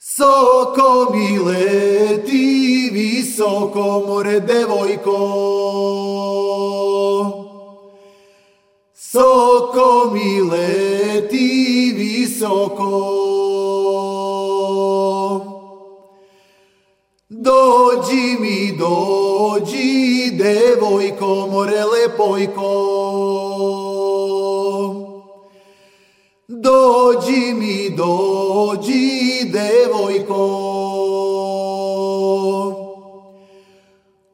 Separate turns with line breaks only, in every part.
Soko mi leti visoko more devojko Soko mi leti visoko Dođi mi, dođi, devojko, more lepojko. Dođi mi, dođi, devojko.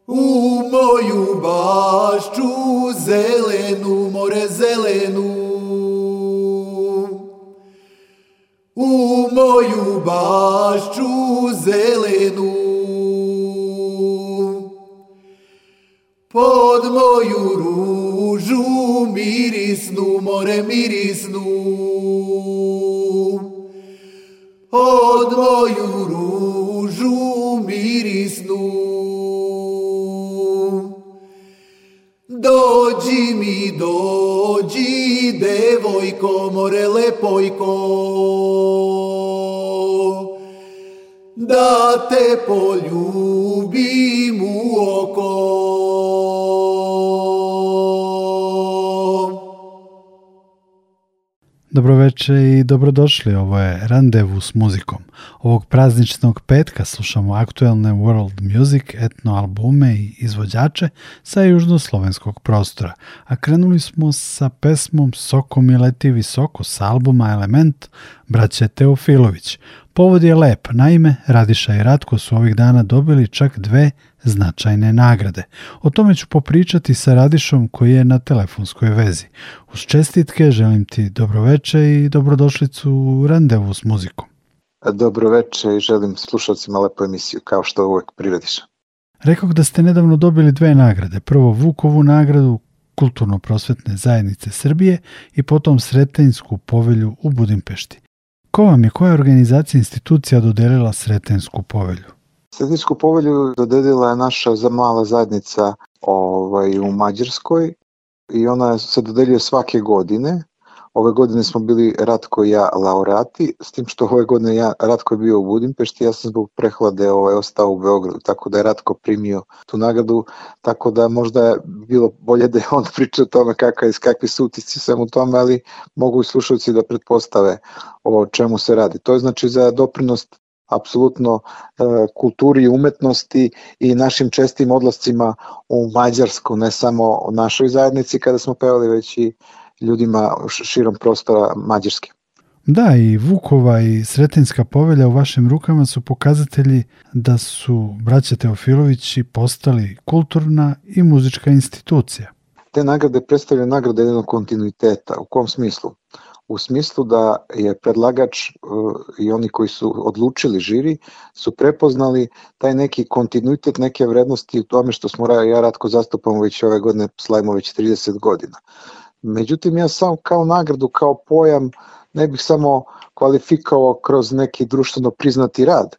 U moju bašču zelenu, more zelenu. U moju bašču zelenu. Pod moju ružu mirisnu, more mirisnu. Pod moju ružu mirisnu. Dođi mi, dođi, devojko, more lepojko. Da te poljubim u oko.
Dobroveče i dobrodošli, ovo je Randevu s muzikom. Ovog prazničnog petka slušamo aktuelne world music, etno albume i izvođače sa južnoslovenskog prostora, a krenuli smo sa pesmom Soko mi leti visoko s albuma Element braće Teofilović. Povod je lep, naime Radiša i Ratko su ovih dana dobili čak dve značajne nagrade. O tome ću popričati sa Radišom koji je na telefonskoj vezi. Uz čestitke želim ti dobroveče i dobrodošlicu u randevu s muzikom.
Dobroveče i želim slušalcima lepu emisiju, kao što uvek priradiš.
Rekao da ste nedavno dobili dve nagrade. Prvo Vukovu nagradu Kulturno-prosvetne zajednice Srbije i potom Sretenjsku povelju u Budimpešti. Ko vam je koja organizacija institucija dodelila Sretensku povelju?
Sredinsku povelju dodelila je naša za mala zajednica ovaj, u Mađarskoj i ona se dodeljuje svake godine. Ove godine smo bili Ratko i ja laureati, s tim što ove godine ja, Ratko je bio u Budimpešti, ja sam zbog prehlade ovaj, ostao u Beogradu, tako da je Ratko primio tu nagradu, tako da možda je bilo bolje da je on priča o tome kakva, kakvi su utisci sam u tome, ali mogu i slušalci da pretpostave o čemu se radi. To je znači za doprinost apsolutno e, kulturi i umetnosti i našim čestim odlascima u Mađarsku, ne samo o našoj zajednici kada smo pevali, već i ljudima širom prostora Mađarske.
Da, i Vukova i Sretenska povelja u vašim rukama su pokazatelji da su braća Teofilovići postali kulturna i muzička institucija.
Te nagrade predstavljaju nagrade jednog kontinuiteta. U kom smislu? u smislu da je predlagač uh, i oni koji su odlučili žiri su prepoznali taj neki kontinuitet, neke vrednosti u tome što smo ja ratko zastupamo već ove godine, slavimo već 30 godina. Međutim, ja sam kao nagradu, kao pojam, ne bih samo kvalifikovao kroz neki društveno priznati rad,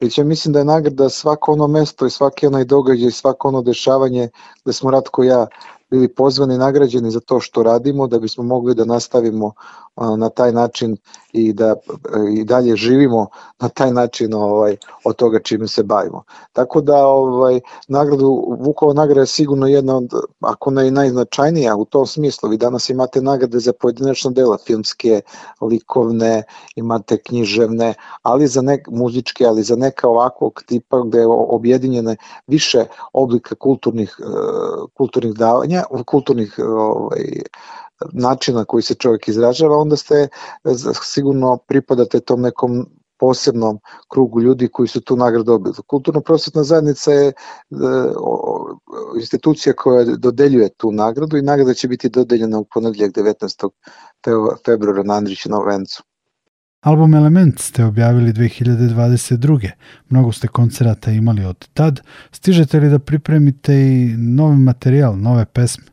već ja mislim da je nagrada svako ono mesto i svaki onaj događaj, svako ono dešavanje gde smo Ratko i ja bili pozvani nagrađeni za to što radimo, da bismo mogli da nastavimo na taj način i da i dalje živimo na taj način ovaj od toga čime se bavimo. Tako da ovaj nagradu Vukova nagrada je sigurno jedna od ako ne i najznačajnija u tom smislu. Vi danas imate nagrade za pojedinačna dela, filmske, likovne, imate književne, ali za nek muzičke, ali za neka ovakvog tipa gde je objedinjene više oblika kulturnih e, kulturnih davanja, kulturnih ovaj načina koji se čovjek izražava, onda ste e, sigurno pripadate tom nekom posebnom krugu ljudi koji su tu nagradu dobili. Kulturno-prosvetna zajednica je e, institucija koja dodeljuje tu nagradu i nagrada će biti dodeljena u ponedljak 19. februara na Andrićenom vencu.
Album Element ste objavili 2022. Mnogo ste koncerata imali od tad. Stižete li da pripremite i novi materijal, nove pesme?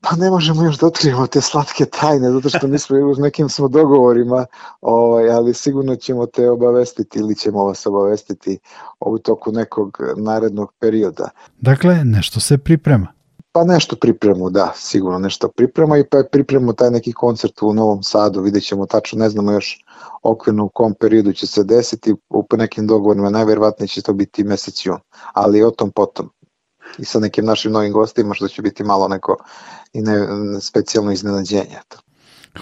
Pa ne možemo još da otkrijemo te slatke tajne, zato što mi smo u nekim smo dogovorima, ovaj, ali sigurno ćemo te obavestiti ili ćemo vas obavestiti u toku nekog narednog perioda.
Dakle, nešto se priprema.
Pa nešto pripremu, da, sigurno nešto priprema i pa pripremu taj neki koncert u Novom Sadu, vidjet ćemo tačno, ne znamo još okvirno u kom periodu će se desiti, u nekim dogovorima najverovatnije će to biti mesec jun, ali o tom potom. I sa nekim našim novim gostima što će biti malo neko i ne, specijalno iznenađenje.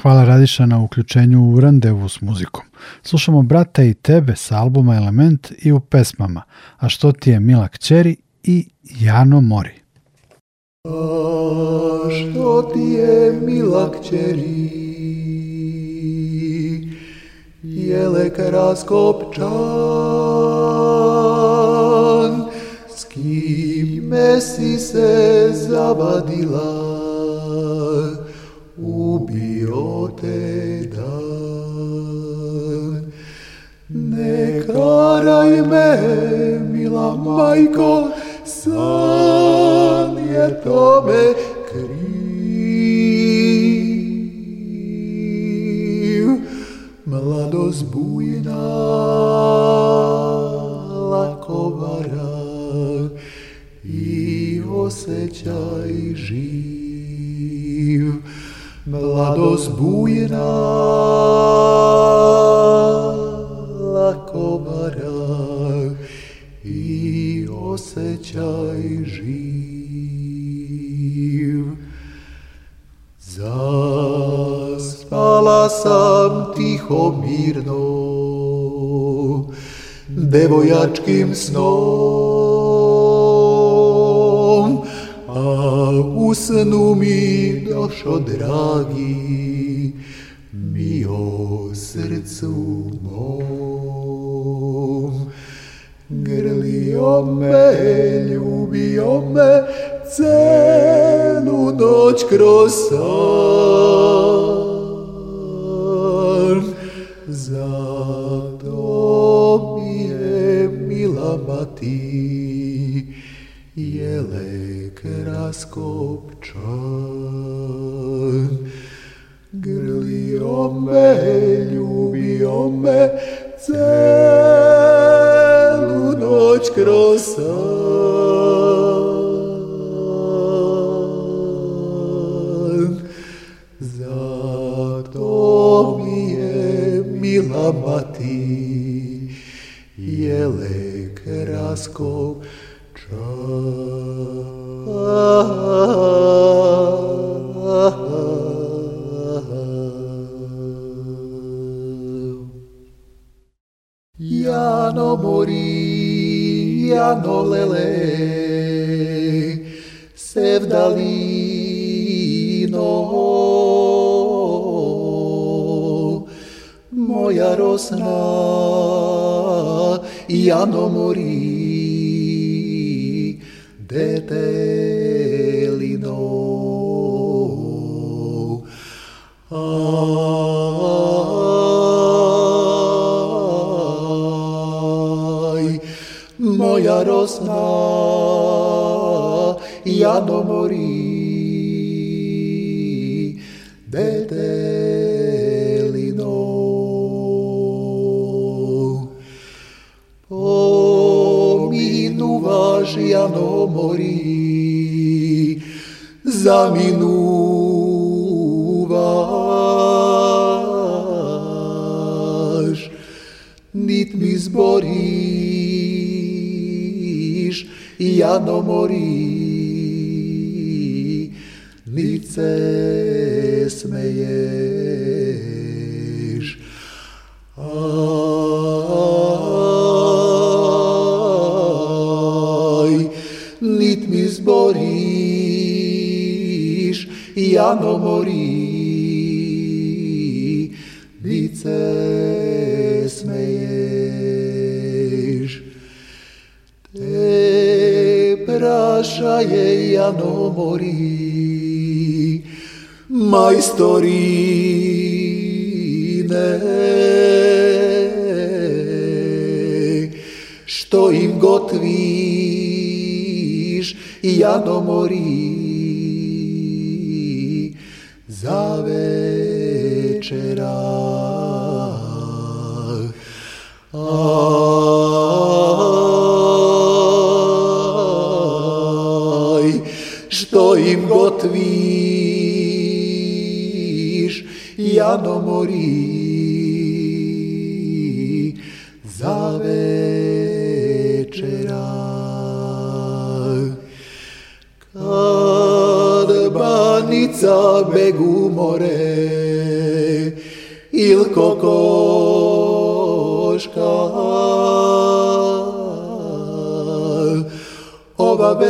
Hvala Radiša na uključenju u randevu s muzikom. Slušamo Brata i tebe sa albuma Element i u pesmama A što ti je Mila Kćeri i Jano Mori.
Što ti je Mila Kćeri? Jelek raskopčan S kime si se zavadila ubio te dan. Ne karaj me, mila majko, san je tome kriv. Mladost bujna, lako vara i osjećaj živ mladost bujna, osjećaj živ. Zaspala sam tiho mirno, devojačkim snom, a u snu mi došo dragi, mi o srcu mom. Grlio me, ljubio me, celu noć kroz san. Zato mi je mila mati, jelek raskopčan. Grlio me, ljubio me, celu Господь красан. Zato mi je mila mati, jelek raskov čas. Jano morí. Jano lele, sevdalino, moja rosna, Jano mori, detelino. Aj, sna ja do morí. Jano morí, zaminú váš nit mi zborí. Zboriš, Jano mori, nit se smeješ. Aj, nit mi zboriš, Jano mori, prašaje Jano mori, majstorine, što im gotviš, Jano mori, za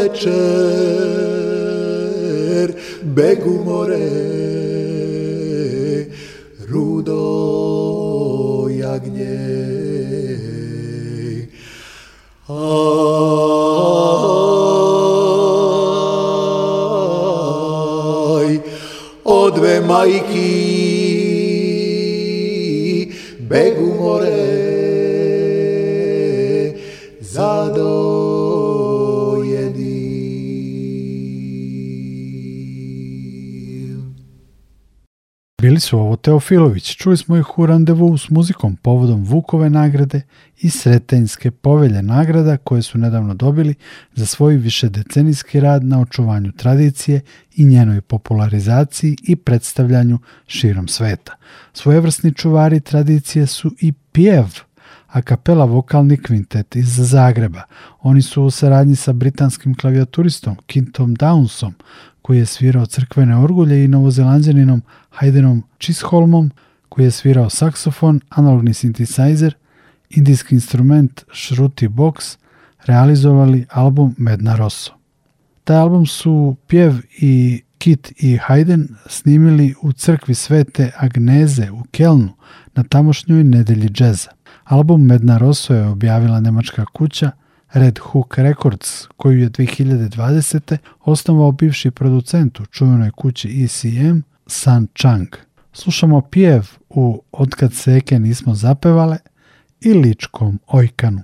večer begu more rudo jagnje Aj, o dve
Bili su ovo Teofilović, čuli smo ih u randevu s muzikom povodom Vukove nagrade i Sretenjske povelje nagrada koje su nedavno dobili za svoj višedecenijski rad na očuvanju tradicije i njenoj popularizaciji i predstavljanju širom sveta. Svojevrsni čuvari tradicije su i pjev, a kapela vokalni kvintet iz Zagreba. Oni su u saradnji sa britanskim klavijaturistom Kintom Downsom, koji je svirao crkvene orgulje i novozelanđaninom Haydenom Chisholmom, koji je svirao saksofon, analogni synthesizer, indijski instrument Shruti Box, realizovali album Medna Rosso. Taj album su Pjev i Kit i Hayden snimili u crkvi Svete Agneze u Kelnu na tamošnjoj nedelji džeza. Album Medna Rosso je objavila nemačka kuća Red Hook Records, koju je 2020. osnovao bivši producent u čuvenoj kući ECM, San Chang. Slušamo pjev u Otkad seke nismo zapevale i ličkom ojkanu.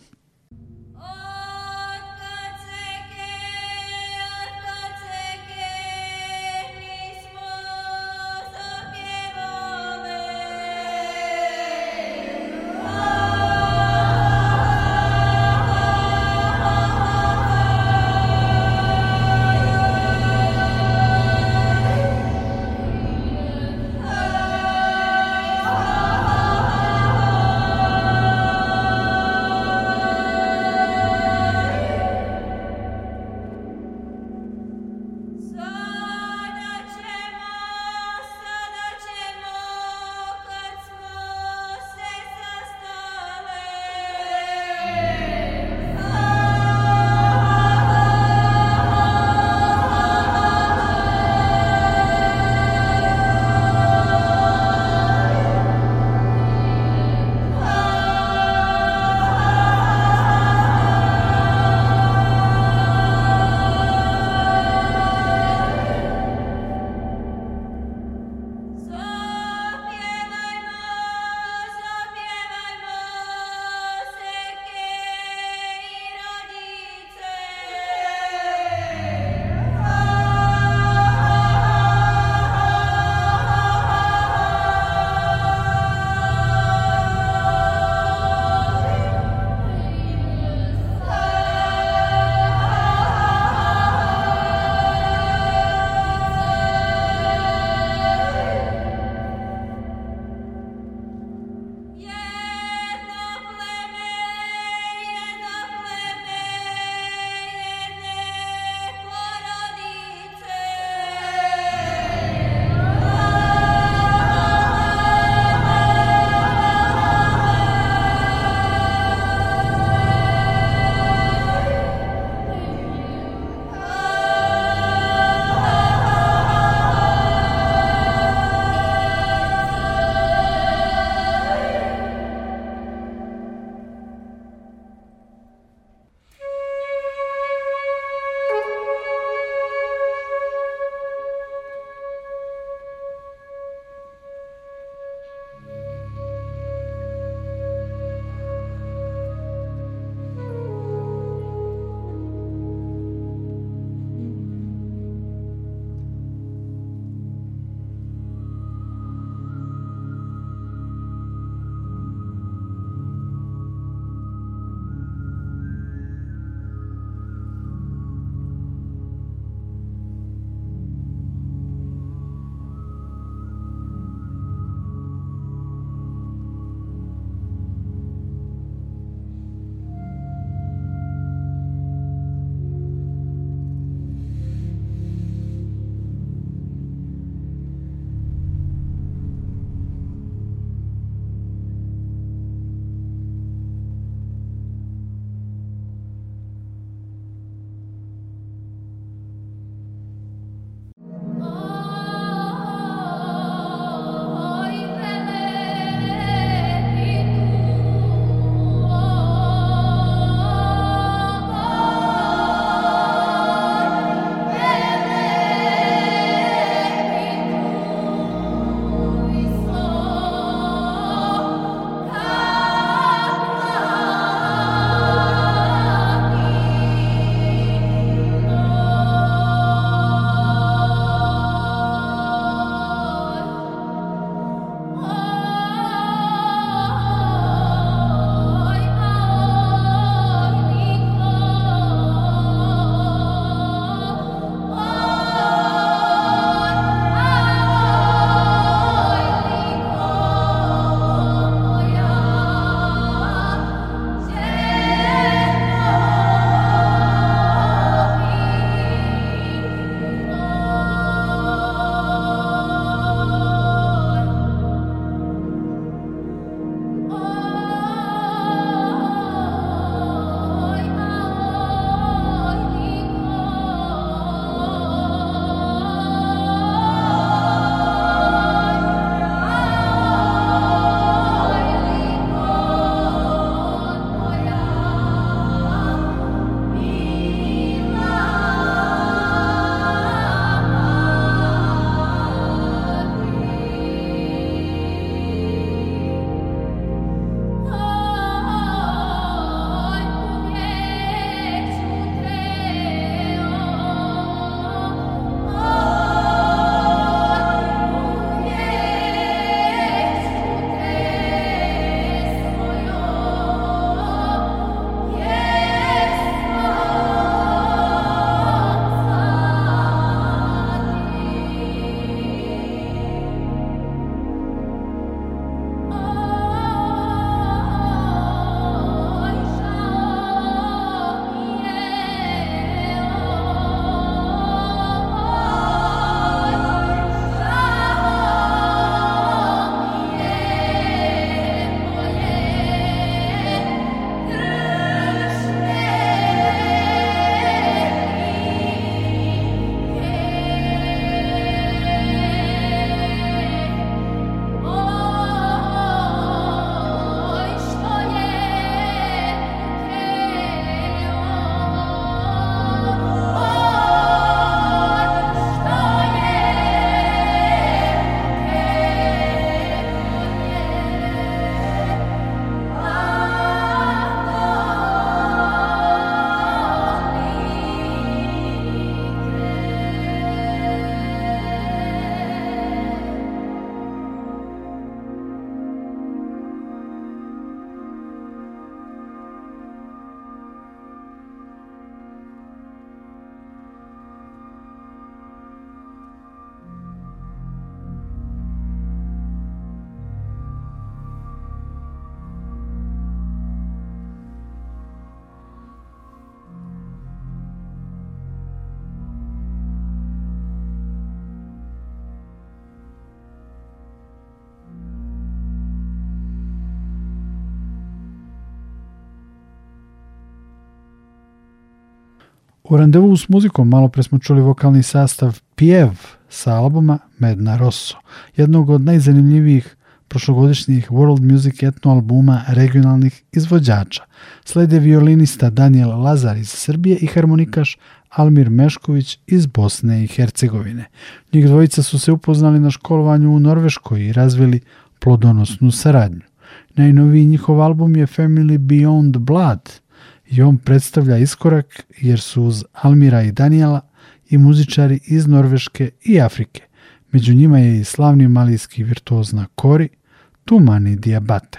U randevu s muzikom malo pre smo čuli vokalni sastav Pjev sa albuma Medna Rosso, jednog od najzanimljivijih prošlogodišnjih World Music etno albuma regionalnih izvođača. Slede violinista Daniel Lazar iz Srbije i harmonikaš Almir Mešković iz Bosne i Hercegovine. Njih dvojica su se upoznali na školovanju u Norveškoj i razvili plodonosnu saradnju. Najnoviji njihov album je Family Beyond Blood i on predstavlja iskorak jer su uz Almira i Daniela i muzičari iz Norveške i Afrike. Među njima je i slavni malijski virtuoz na kori Tumani Diabate.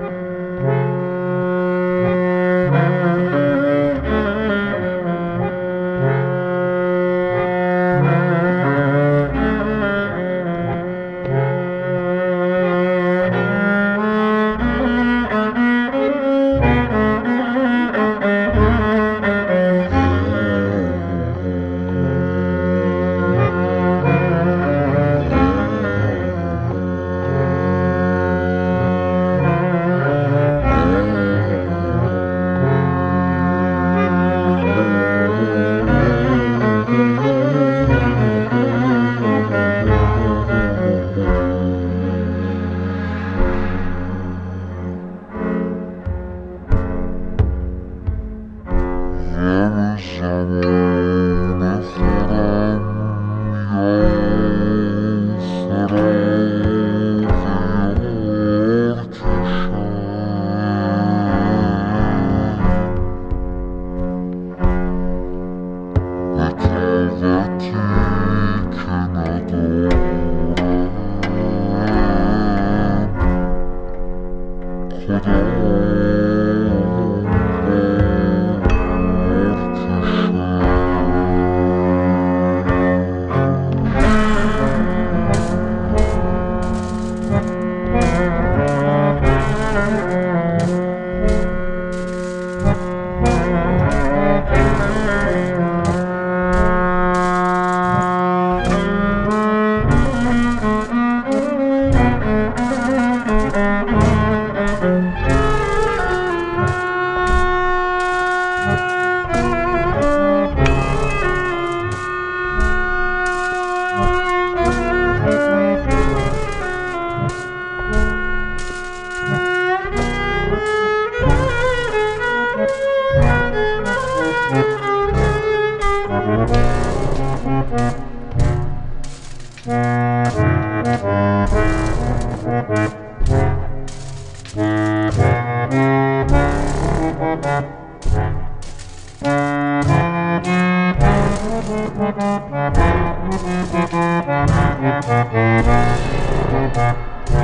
Música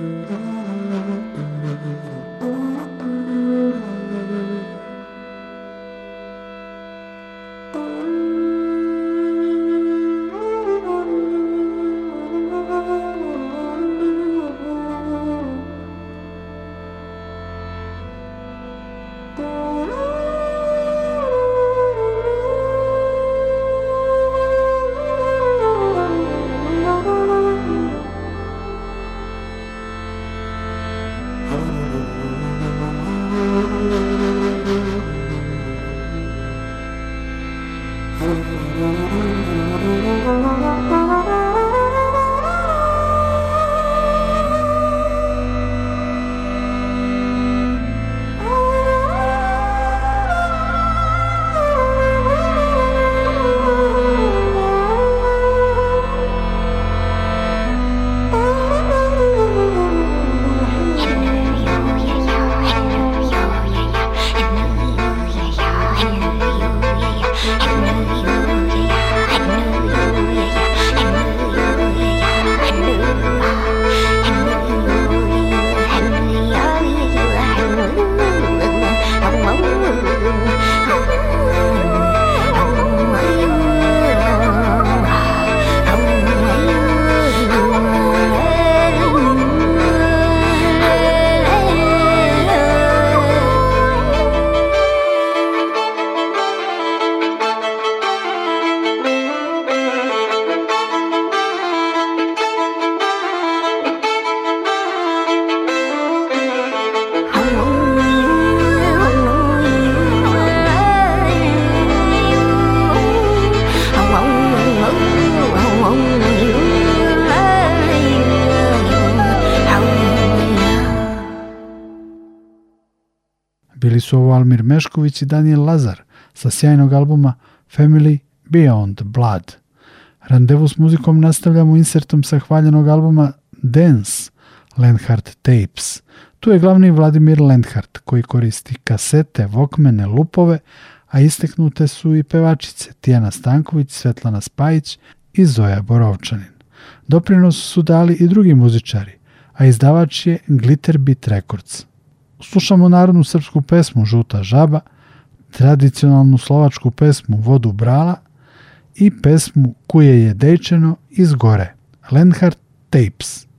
Mm-hmm. Su ovo Almir Mešković i Daniel Lazar sa sjajnog albuma Family Beyond Blood. Randevu s muzikom nastavljamo insertom sa hvaljenog albuma Dance Lenhart Tapes. Tu je glavni Vladimir Lenhart koji koristi kasete, vokmene, lupove, a isteknute su i pevačice Tijana Stanković, Svetlana Spajić i Zoja Borovčanin. Doprinos su dali i drugi muzičari, a izdavač je Glitterbit Records. Slušamo narodnu srpsku pesmu Žuta žaba, tradicionalnu slovačku pesmu Vodu brala i pesmu Kuje je dejčeno iz gore, Lenhart Tapes.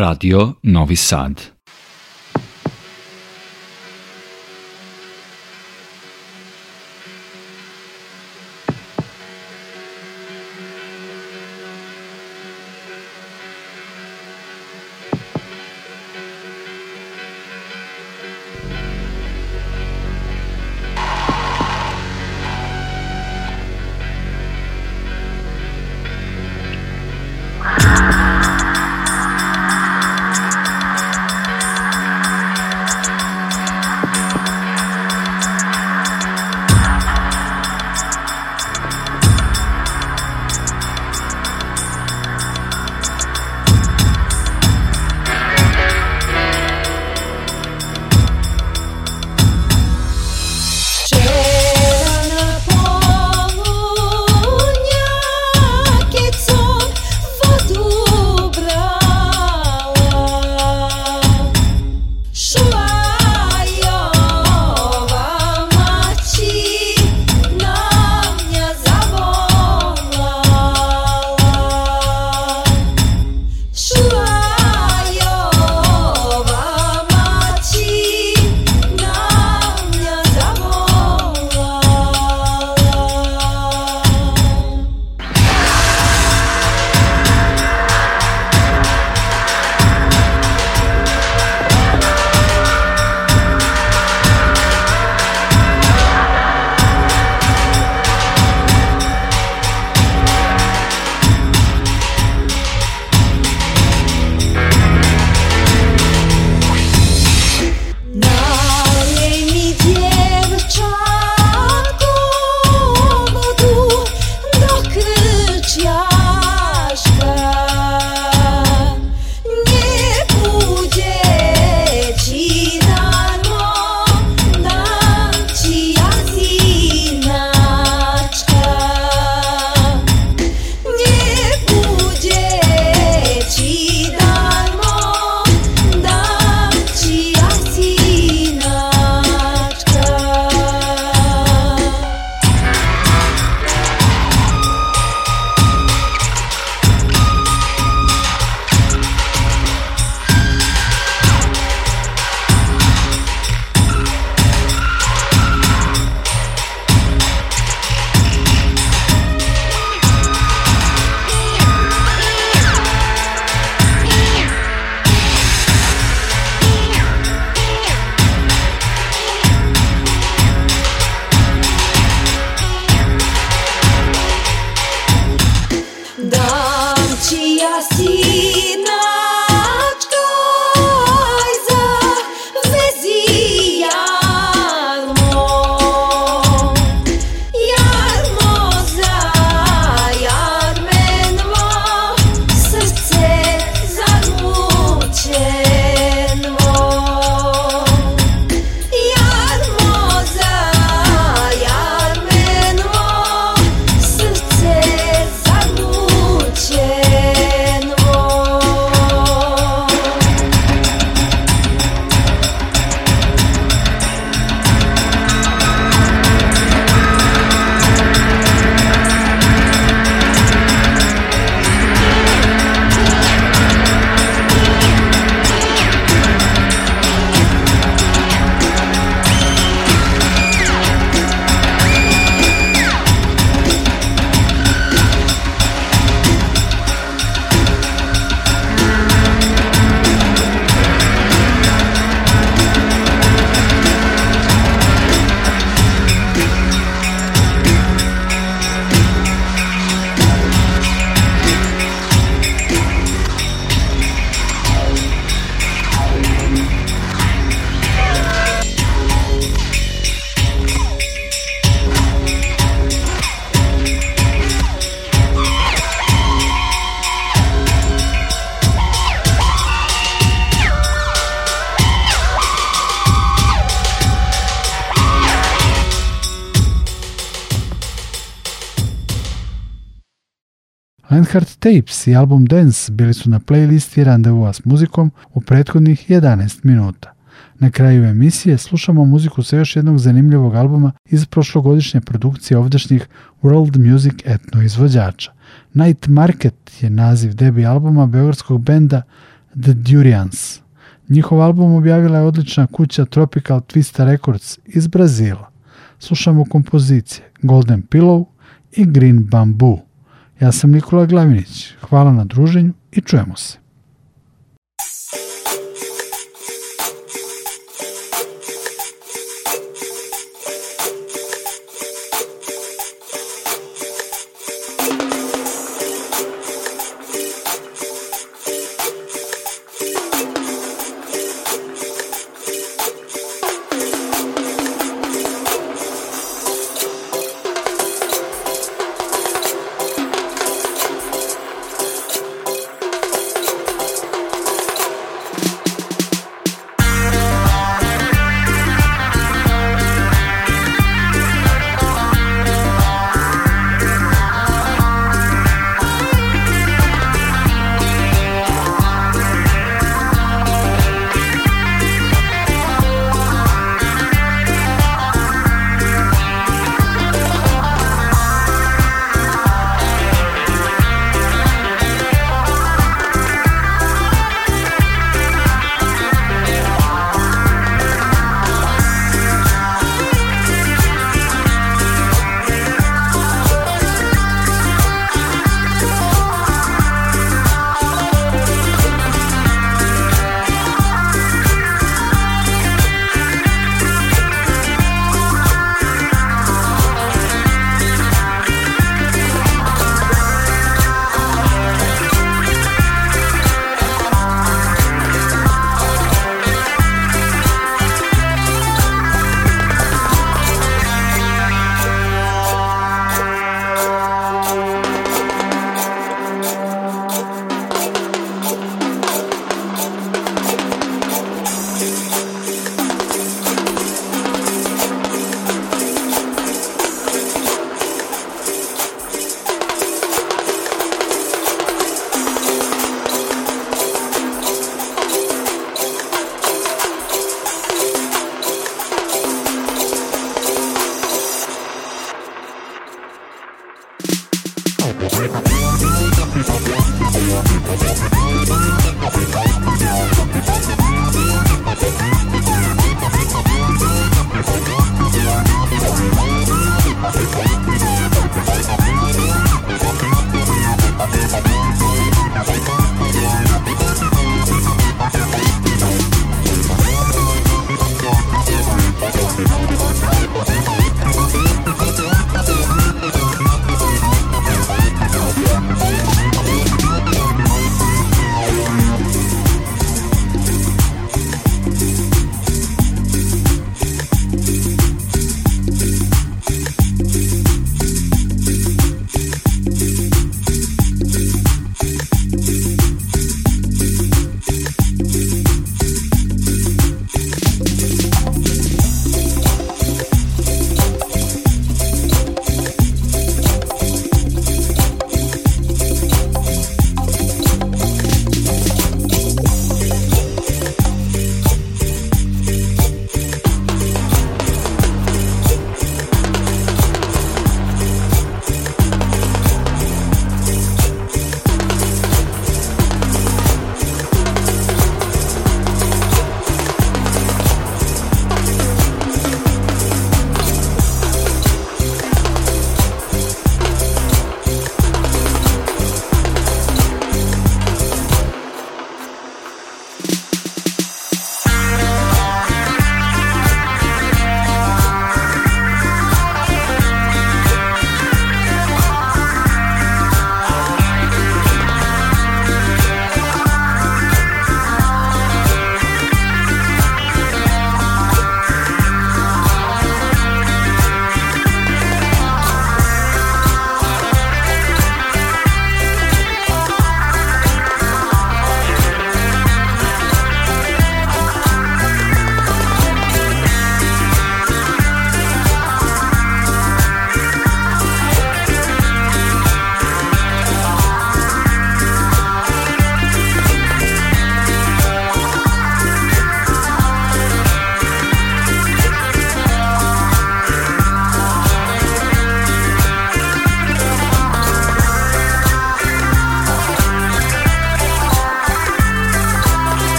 Radio Novi Sad.
Tapes i album Dance bili su na playlisti Randevua s muzikom u prethodnih 11 minuta. Na kraju emisije slušamo muziku sa još jednog zanimljivog albuma iz prošlogodišnje produkcije ovdašnjih World Music etno izvođača. Night Market je naziv debi albuma beogradskog benda The Durians. Njihov album objavila je odlična kuća Tropical Twista Records iz Brazila. Slušamo kompozicije Golden Pillow i Green Bamboo. Ja sam Nikola Glavinić. Hvala na druženju i čujemo se.